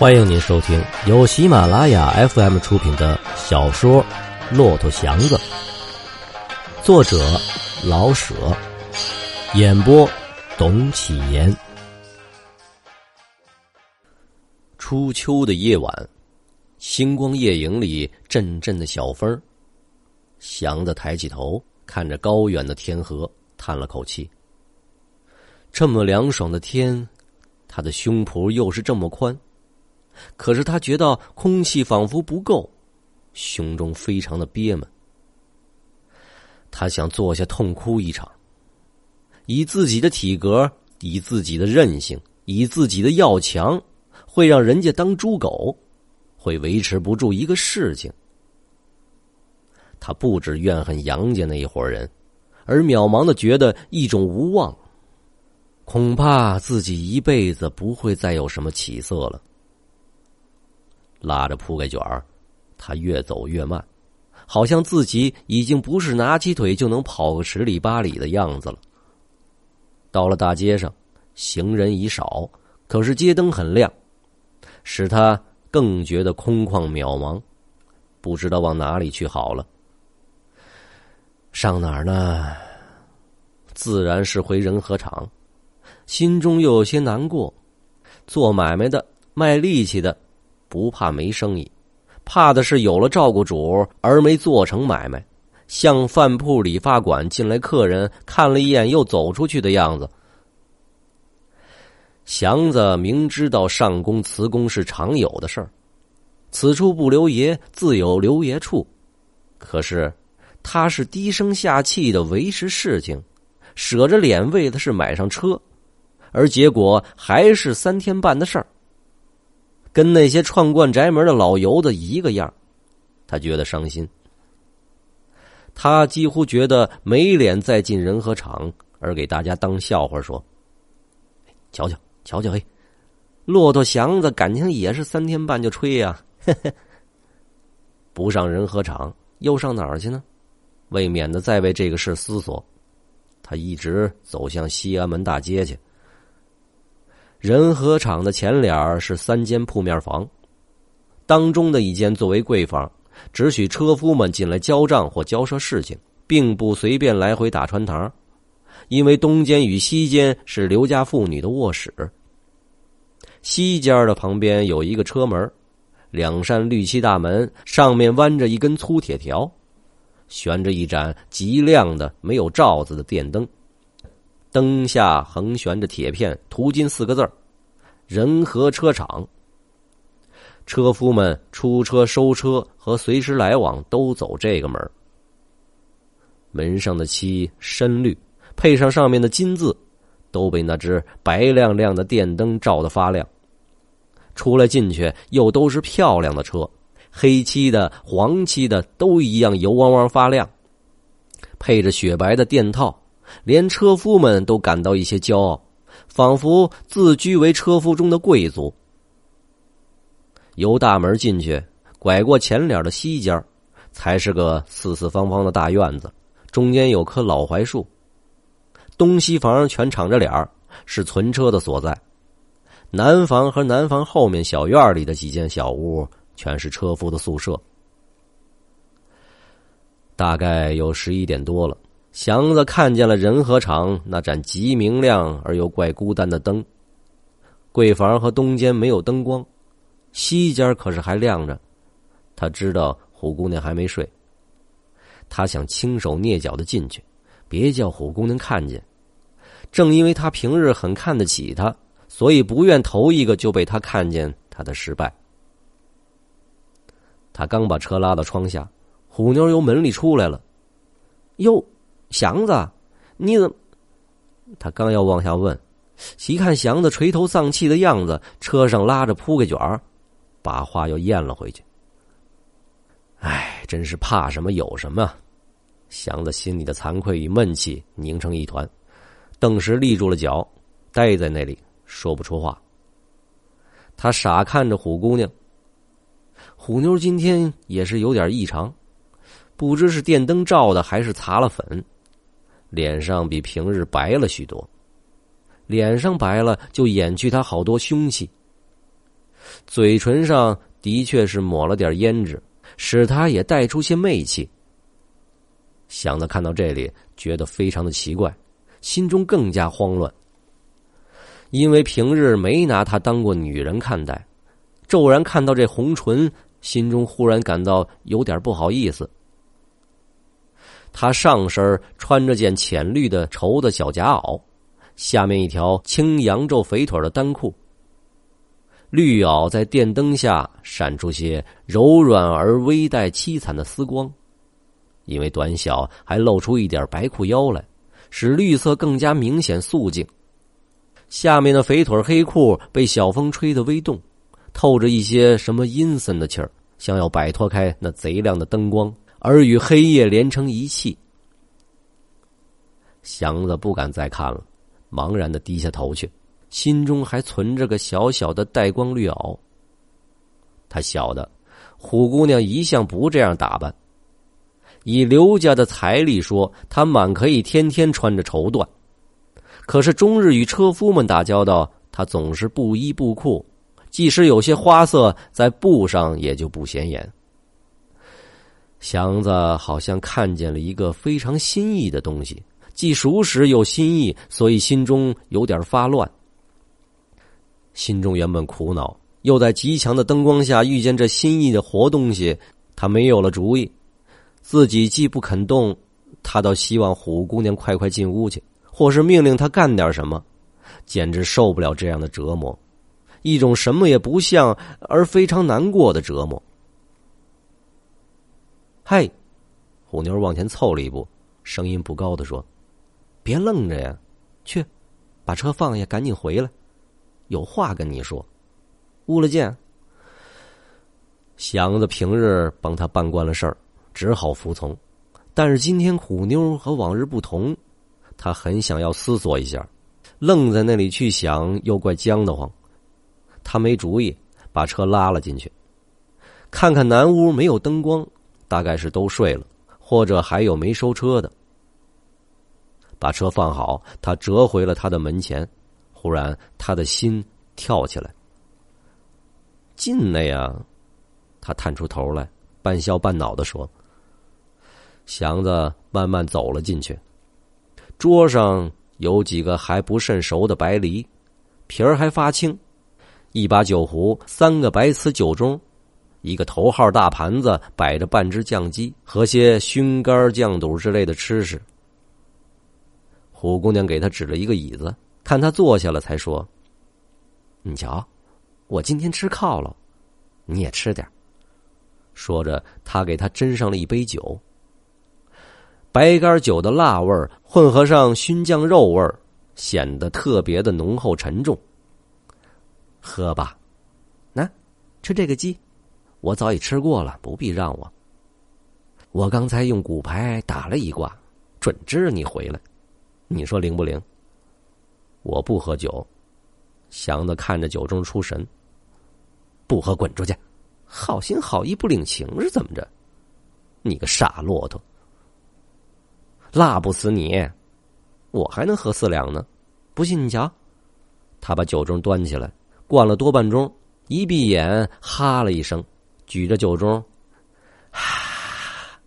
欢迎您收听由喜马拉雅 FM 出品的小说《骆驼祥子》，作者老舍，演播董启言。初秋的夜晚，星光夜影里阵阵的小风。祥子抬起头，看着高远的天河，叹了口气。这么凉爽的天，他的胸脯又是这么宽。可是他觉得空气仿佛不够，胸中非常的憋闷。他想坐下痛哭一场。以自己的体格，以自己的韧性，以自己的要强，会让人家当猪狗，会维持不住一个事情。他不止怨恨杨家那一伙人，而渺茫的觉得一种无望，恐怕自己一辈子不会再有什么起色了。拉着铺盖卷儿，他越走越慢，好像自己已经不是拿起腿就能跑个十里八里的样子了。到了大街上，行人已少，可是街灯很亮，使他更觉得空旷渺茫，不知道往哪里去好了。上哪儿呢？自然是回仁和厂，心中又有些难过。做买卖的，卖力气的。不怕没生意，怕的是有了照顾主而没做成买卖，像饭铺、理发馆进来客人看了一眼又走出去的样子。祥子明知道上工辞工是常有的事儿，此处不留爷，自有留爷处。可是他是低声下气的维持事情，舍着脸为的是买上车，而结果还是三天半的事儿。跟那些串惯宅门的老油子一个样，他觉得伤心。他几乎觉得没脸再进仁和厂，而给大家当笑话说：“瞧瞧，瞧瞧，嘿，骆驼祥子感情也是三天半就吹呀。不上仁和厂，又上哪儿去呢？为免得再为这个事思索，他一直走向西安门大街去。”仁和厂的前脸是三间铺面房，当中的一间作为柜房，只许车夫们进来交账或交涉事情，并不随便来回打穿堂，因为东间与西间是刘家妇女的卧室。西间的旁边有一个车门，两扇绿漆大门上面弯着一根粗铁条，悬着一盏极亮的没有罩子的电灯。灯下横悬着铁片，涂金四个字仁和车厂。”车夫们出车、收车和随时来往都走这个门。门上的漆深绿，配上上面的金字，都被那只白亮亮的电灯照得发亮。出来进去又都是漂亮的车，黑漆的、黄漆的都一样油汪汪发亮，配着雪白的店套。连车夫们都感到一些骄傲，仿佛自居为车夫中的贵族。由大门进去，拐过前脸的西间才是个四四方方的大院子，中间有棵老槐树。东西房全敞着脸是存车的所在。南房和南房后面小院里的几间小屋，全是车夫的宿舍。大概有十一点多了。祥子看见了仁和厂那盏极明亮而又怪孤单的灯。柜房和东间没有灯光，西间可是还亮着。他知道虎姑娘还没睡。他想轻手蹑脚的进去，别叫虎姑娘看见。正因为他平日很看得起她，所以不愿头一个就被他看见他的失败。他刚把车拉到窗下，虎妞由门里出来了。哟。祥子，你怎？他刚要往下问，一看祥子垂头丧气的样子，车上拉着铺盖卷儿，把话又咽了回去。哎，真是怕什么有什么。祥子心里的惭愧与闷气凝成一团，顿时立住了脚，呆在那里说不出话。他傻看着虎姑娘。虎妞今天也是有点异常，不知是电灯照的，还是擦了粉。脸上比平日白了许多，脸上白了就掩去他好多凶气。嘴唇上的确是抹了点胭脂，使他也带出些媚气。祥子看到这里，觉得非常的奇怪，心中更加慌乱。因为平日没拿她当过女人看待，骤然看到这红唇，心中忽然感到有点不好意思。他上身穿着件浅绿的绸的小夹袄，下面一条青扬皱肥腿的单裤。绿袄在电灯下闪出些柔软而微带凄惨的丝光，因为短小，还露出一点白裤腰来，使绿色更加明显素净。下面的肥腿黑裤被小风吹得微动，透着一些什么阴森的气儿，想要摆脱开那贼亮的灯光。而与黑夜连成一气，祥子不敢再看了，茫然的低下头去，心中还存着个小小的带光绿袄。他晓得，虎姑娘一向不这样打扮。以刘家的财力说，她满可以天天穿着绸缎，可是终日与车夫们打交道，她总是布衣布裤，即使有些花色在布上，也就不显眼。祥子好像看见了一个非常新意的东西，既熟识又新意，所以心中有点发乱。心中原本苦恼，又在极强的灯光下遇见这新意的活东西，他没有了主意。自己既不肯动，他倒希望虎姑娘快快进屋去，或是命令他干点什么，简直受不了这样的折磨，一种什么也不像而非常难过的折磨。嗨，虎妞往前凑了一步，声音不高的说：“别愣着呀，去，把车放下，赶紧回来，有话跟你说。”乌了见。祥子平日帮他办惯了事儿，只好服从。但是今天虎妞和往日不同，他很想要思索一下，愣在那里去想，又怪僵得慌。他没主意，把车拉了进去，看看南屋没有灯光。大概是都睡了，或者还有没收车的。把车放好，他折回了他的门前。忽然，他的心跳起来。进来呀！他探出头来，半笑半恼的说：“祥子，慢慢走了进去。桌上有几个还不甚熟的白梨，皮儿还发青，一把酒壶，三个白瓷酒盅。”一个头号大盘子摆着半只酱鸡和些熏肝酱肚之类的吃食。虎姑娘给他指了一个椅子，看他坐下了，才说：“你瞧，我今天吃犒劳，你也吃点说着，他给他斟上了一杯酒。白干酒的辣味混合上熏酱肉味显得特别的浓厚沉重。喝吧，那吃这个鸡。我早已吃过了，不必让我。我刚才用骨牌打了一卦，准知你回来。你说灵不灵？我不喝酒。祥子看着酒盅出神。不喝，滚出去！好心好意不领情是怎么着？你个傻骆驼！辣不死你，我还能喝四两呢。不信你瞧。他把酒盅端起来，灌了多半盅，一闭眼，哈了一声。举着酒盅，哈，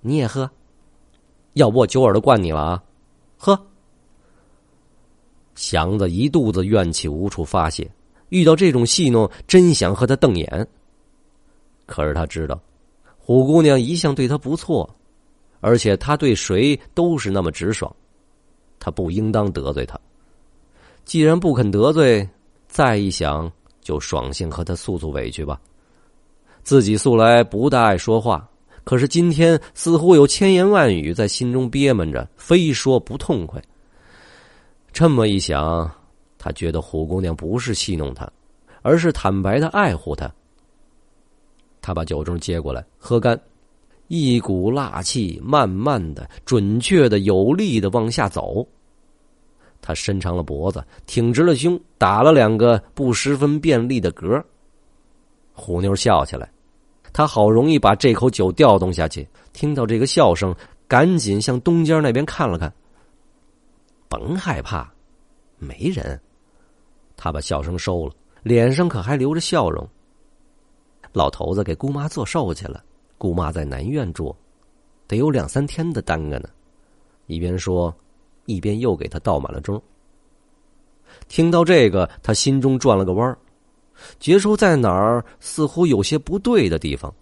你也喝，要不我酒耳朵灌你了啊！喝。祥子一肚子怨气无处发泄，遇到这种戏弄，真想和他瞪眼。可是他知道，虎姑娘一向对他不错，而且他对谁都是那么直爽，他不应当得罪他。既然不肯得罪，再一想，就爽性和他诉诉委屈吧。自己素来不大爱说话，可是今天似乎有千言万语在心中憋闷着，非说不痛快。这么一想，他觉得虎姑娘不是戏弄他，而是坦白的爱护他。他把酒盅接过来喝干，一股辣气慢慢的、准确的、有力的往下走。他伸长了脖子，挺直了胸，打了两个不十分便利的嗝。虎妞笑起来，他好容易把这口酒调动下去。听到这个笑声，赶紧向东间那边看了看。甭害怕，没人。他把笑声收了，脸上可还留着笑容。老头子给姑妈做寿去了，姑妈在南院住，得有两三天的耽搁呢。一边说，一边又给他倒满了盅。听到这个，他心中转了个弯儿，结束在哪儿似乎有些不对的地方。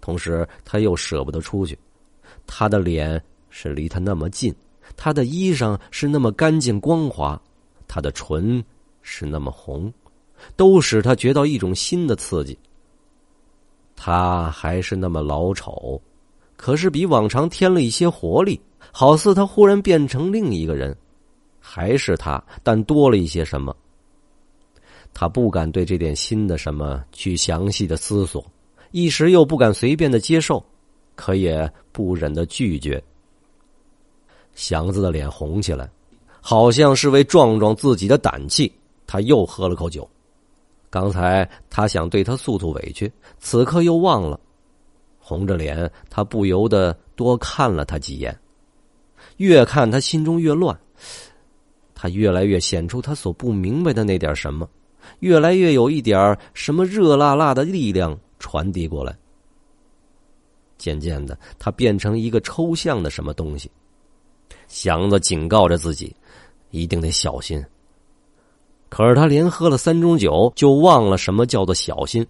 同时，他又舍不得出去。他的脸是离他那么近，他的衣裳是那么干净光滑，他的唇是那么红，都使他觉到一种新的刺激。他还是那么老丑，可是比往常添了一些活力，好似他忽然变成另一个人。还是他，但多了一些什么。他不敢对这点新的什么去详细的思索，一时又不敢随便的接受，可也不忍的拒绝。祥子的脸红起来，好像是为壮壮自己的胆气。他又喝了口酒。刚才他想对他诉诉委屈，此刻又忘了。红着脸，他不由得多看了他几眼，越看他心中越乱。他越来越显出他所不明白的那点什么，越来越有一点什么热辣辣的力量传递过来。渐渐的，他变成一个抽象的什么东西。祥子警告着自己，一定得小心。可是他连喝了三盅酒，就忘了什么叫做小心。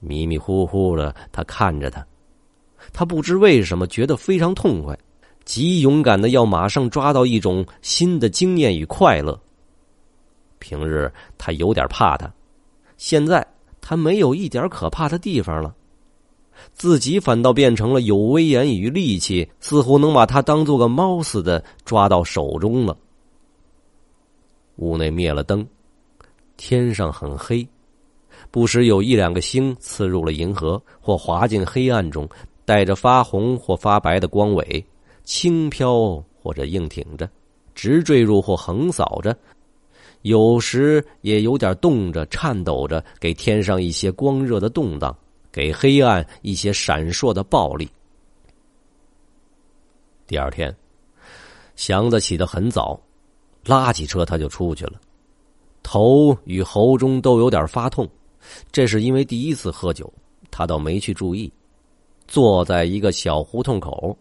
迷迷糊糊的，他看着他，他不知为什么觉得非常痛快。极勇敢的要马上抓到一种新的经验与快乐。平日他有点怕他，现在他没有一点可怕的地方了，自己反倒变成了有威严与力气，似乎能把他当做个猫似的抓到手中了。屋内灭了灯，天上很黑，不时有一两个星刺入了银河，或滑进黑暗中，带着发红或发白的光尾。轻飘或者硬挺着，直坠入或横扫着，有时也有点动着、颤抖着，给天上一些光热的动荡，给黑暗一些闪烁的暴力。第二天，祥子起得很早，拉起车他就出去了，头与喉中都有点发痛，这是因为第一次喝酒，他倒没去注意，坐在一个小胡同口。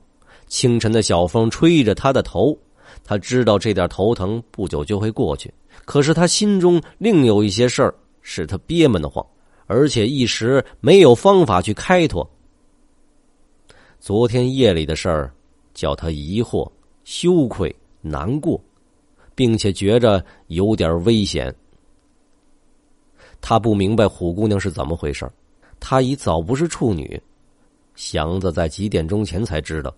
清晨的小风吹着他的头，他知道这点头疼不久就会过去。可是他心中另有一些事儿使他憋闷的慌，而且一时没有方法去开脱。昨天夜里的事儿叫他疑惑、羞愧、难过，并且觉着有点危险。他不明白虎姑娘是怎么回事她已早不是处女，祥子在几点钟前才知道。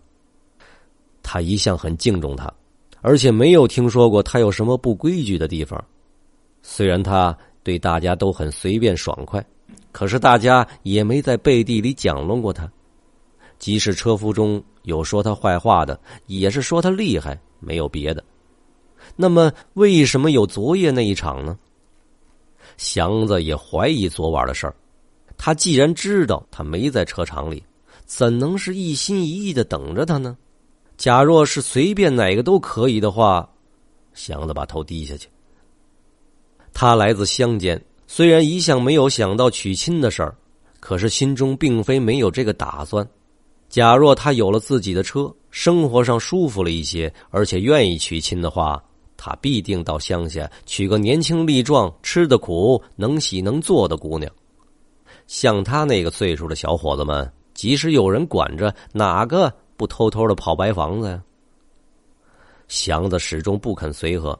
他一向很敬重她，而且没有听说过他有什么不规矩的地方。虽然他对大家都很随便爽快，可是大家也没在背地里讲论过他。即使车夫中有说他坏话的，也是说他厉害，没有别的。那么，为什么有昨夜那一场呢？祥子也怀疑昨晚的事儿。他既然知道他没在车场里，怎能是一心一意的等着他呢？假若是随便哪个都可以的话，祥子把头低下去。他来自乡间，虽然一向没有想到娶亲的事儿，可是心中并非没有这个打算。假若他有了自己的车，生活上舒服了一些，而且愿意娶亲的话，他必定到乡下娶个年轻力壮、吃得苦、能洗能做的姑娘。像他那个岁数的小伙子们，即使有人管着，哪个？不偷偷的跑白房子呀？祥子始终不肯随和，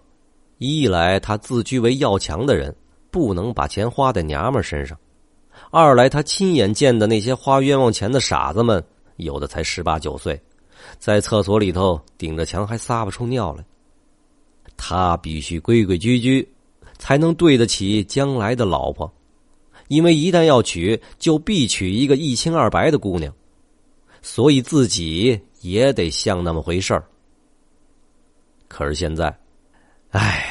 一来他自居为要强的人，不能把钱花在娘们身上；二来他亲眼见的那些花冤枉钱的傻子们，有的才十八九岁，在厕所里头顶着墙还撒不出尿来。他必须规规矩矩，才能对得起将来的老婆，因为一旦要娶，就必娶一个一清二白的姑娘。所以自己也得像那么回事儿。可是现在，哎，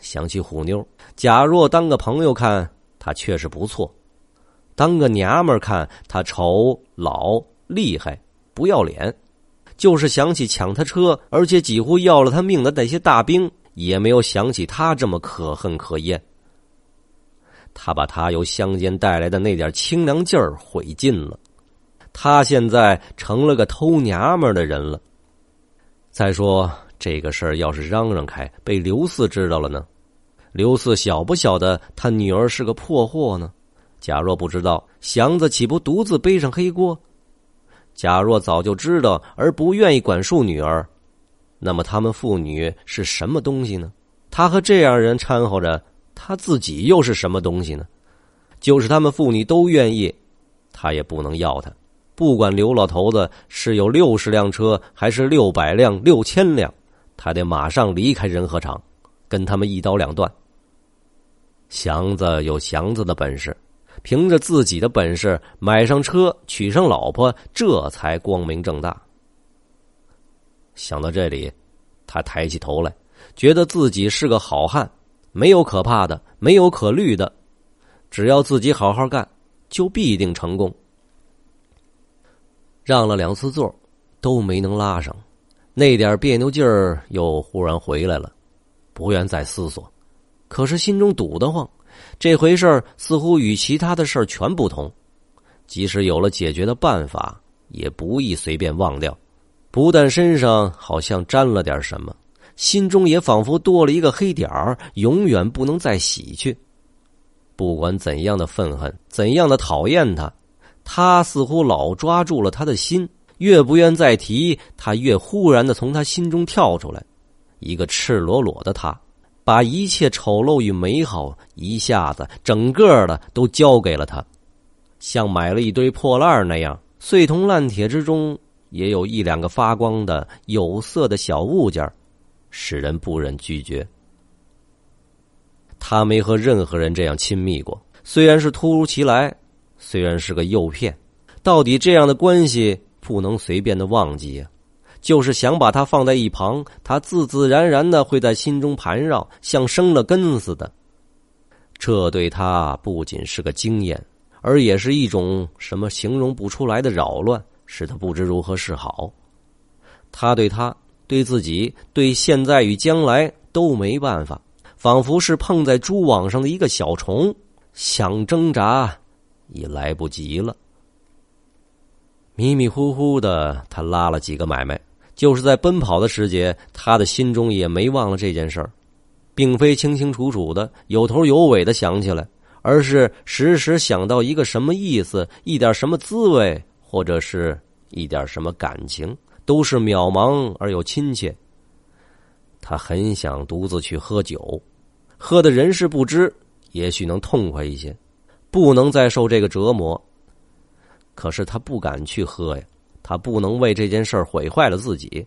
想起虎妞，假若当个朋友看，她确实不错；当个娘们看，她丑、老、厉害、不要脸。就是想起抢他车，而且几乎要了他命的那些大兵，也没有想起他这么可恨可厌。他把他由乡间带来的那点清凉劲儿毁尽了。他现在成了个偷娘们的人了。再说这个事儿要是嚷嚷开，被刘四知道了呢？刘四晓不晓得他女儿是个破货呢？假若不知道，祥子岂不独自背上黑锅？假若早就知道而不愿意管束女儿，那么他们父女是什么东西呢？他和这样人掺和着，他自己又是什么东西呢？就是他们父女都愿意，他也不能要他。不管刘老头子是有六十辆车，还是六百辆、六千辆，他得马上离开仁和厂，跟他们一刀两断。祥子有祥子的本事，凭着自己的本事买上车，娶上老婆，这才光明正大。想到这里，他抬起头来，觉得自己是个好汉，没有可怕的，没有可虑的，只要自己好好干，就必定成功。让了两次座，都没能拉上，那点别扭劲儿又忽然回来了，不愿再思索，可是心中堵得慌。这回事儿似乎与其他的事儿全不同，即使有了解决的办法，也不易随便忘掉。不但身上好像沾了点什么，心中也仿佛多了一个黑点儿，永远不能再洗去。不管怎样的愤恨，怎样的讨厌他。他似乎老抓住了他的心，越不愿再提，他越忽然的从他心中跳出来。一个赤裸裸的他，把一切丑陋与美好一下子整个的都交给了他，像买了一堆破烂那样，碎铜烂铁之中也有一两个发光的有色的小物件，使人不忍拒绝。他没和任何人这样亲密过，虽然是突如其来。虽然是个诱骗，到底这样的关系不能随便的忘记呀。就是想把它放在一旁，他自自然然的会在心中盘绕，像生了根似的。这对他不仅是个经验，而也是一种什么形容不出来的扰乱，使他不知如何是好。他对他、对自己、对现在与将来都没办法，仿佛是碰在蛛网上的一个小虫，想挣扎。已来不及了。迷迷糊糊的，他拉了几个买卖，就是在奔跑的时节，他的心中也没忘了这件事儿，并非清清楚楚的、有头有尾的想起来，而是时时想到一个什么意思，一点什么滋味，或者是一点什么感情，都是渺茫而又亲切。他很想独自去喝酒，喝的人事不知，也许能痛快一些。不能再受这个折磨，可是他不敢去喝呀，他不能为这件事毁坏了自己。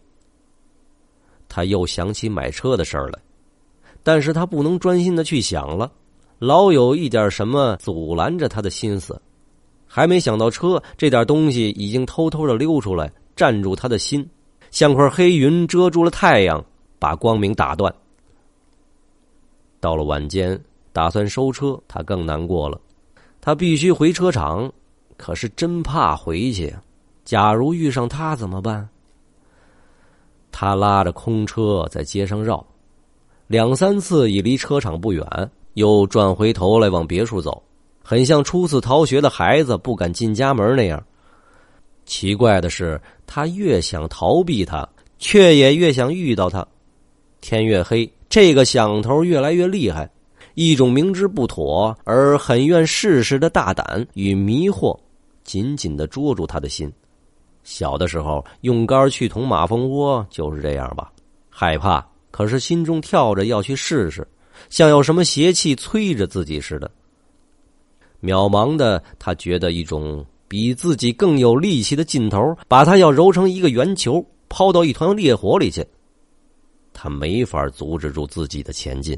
他又想起买车的事儿来，但是他不能专心的去想了，老有一点什么阻拦着他的心思。还没想到车这点东西，已经偷偷的溜出来，占住他的心，像块黑云遮住了太阳，把光明打断。到了晚间，打算收车，他更难过了。他必须回车厂，可是真怕回去。假如遇上他怎么办？他拉着空车在街上绕，两三次已离车厂不远，又转回头来往别处走，很像初次逃学的孩子不敢进家门那样。奇怪的是，他越想逃避他，却也越想遇到他。天越黑，这个想头越来越厉害。一种明知不妥而很愿试试的大胆与迷惑，紧紧的捉住他的心。小的时候用杆去捅马蜂窝就是这样吧，害怕，可是心中跳着要去试试，像有什么邪气催着自己似的。渺茫的他觉得一种比自己更有力气的劲头，把他要揉成一个圆球，抛到一团烈火里去。他没法阻止住自己的前进。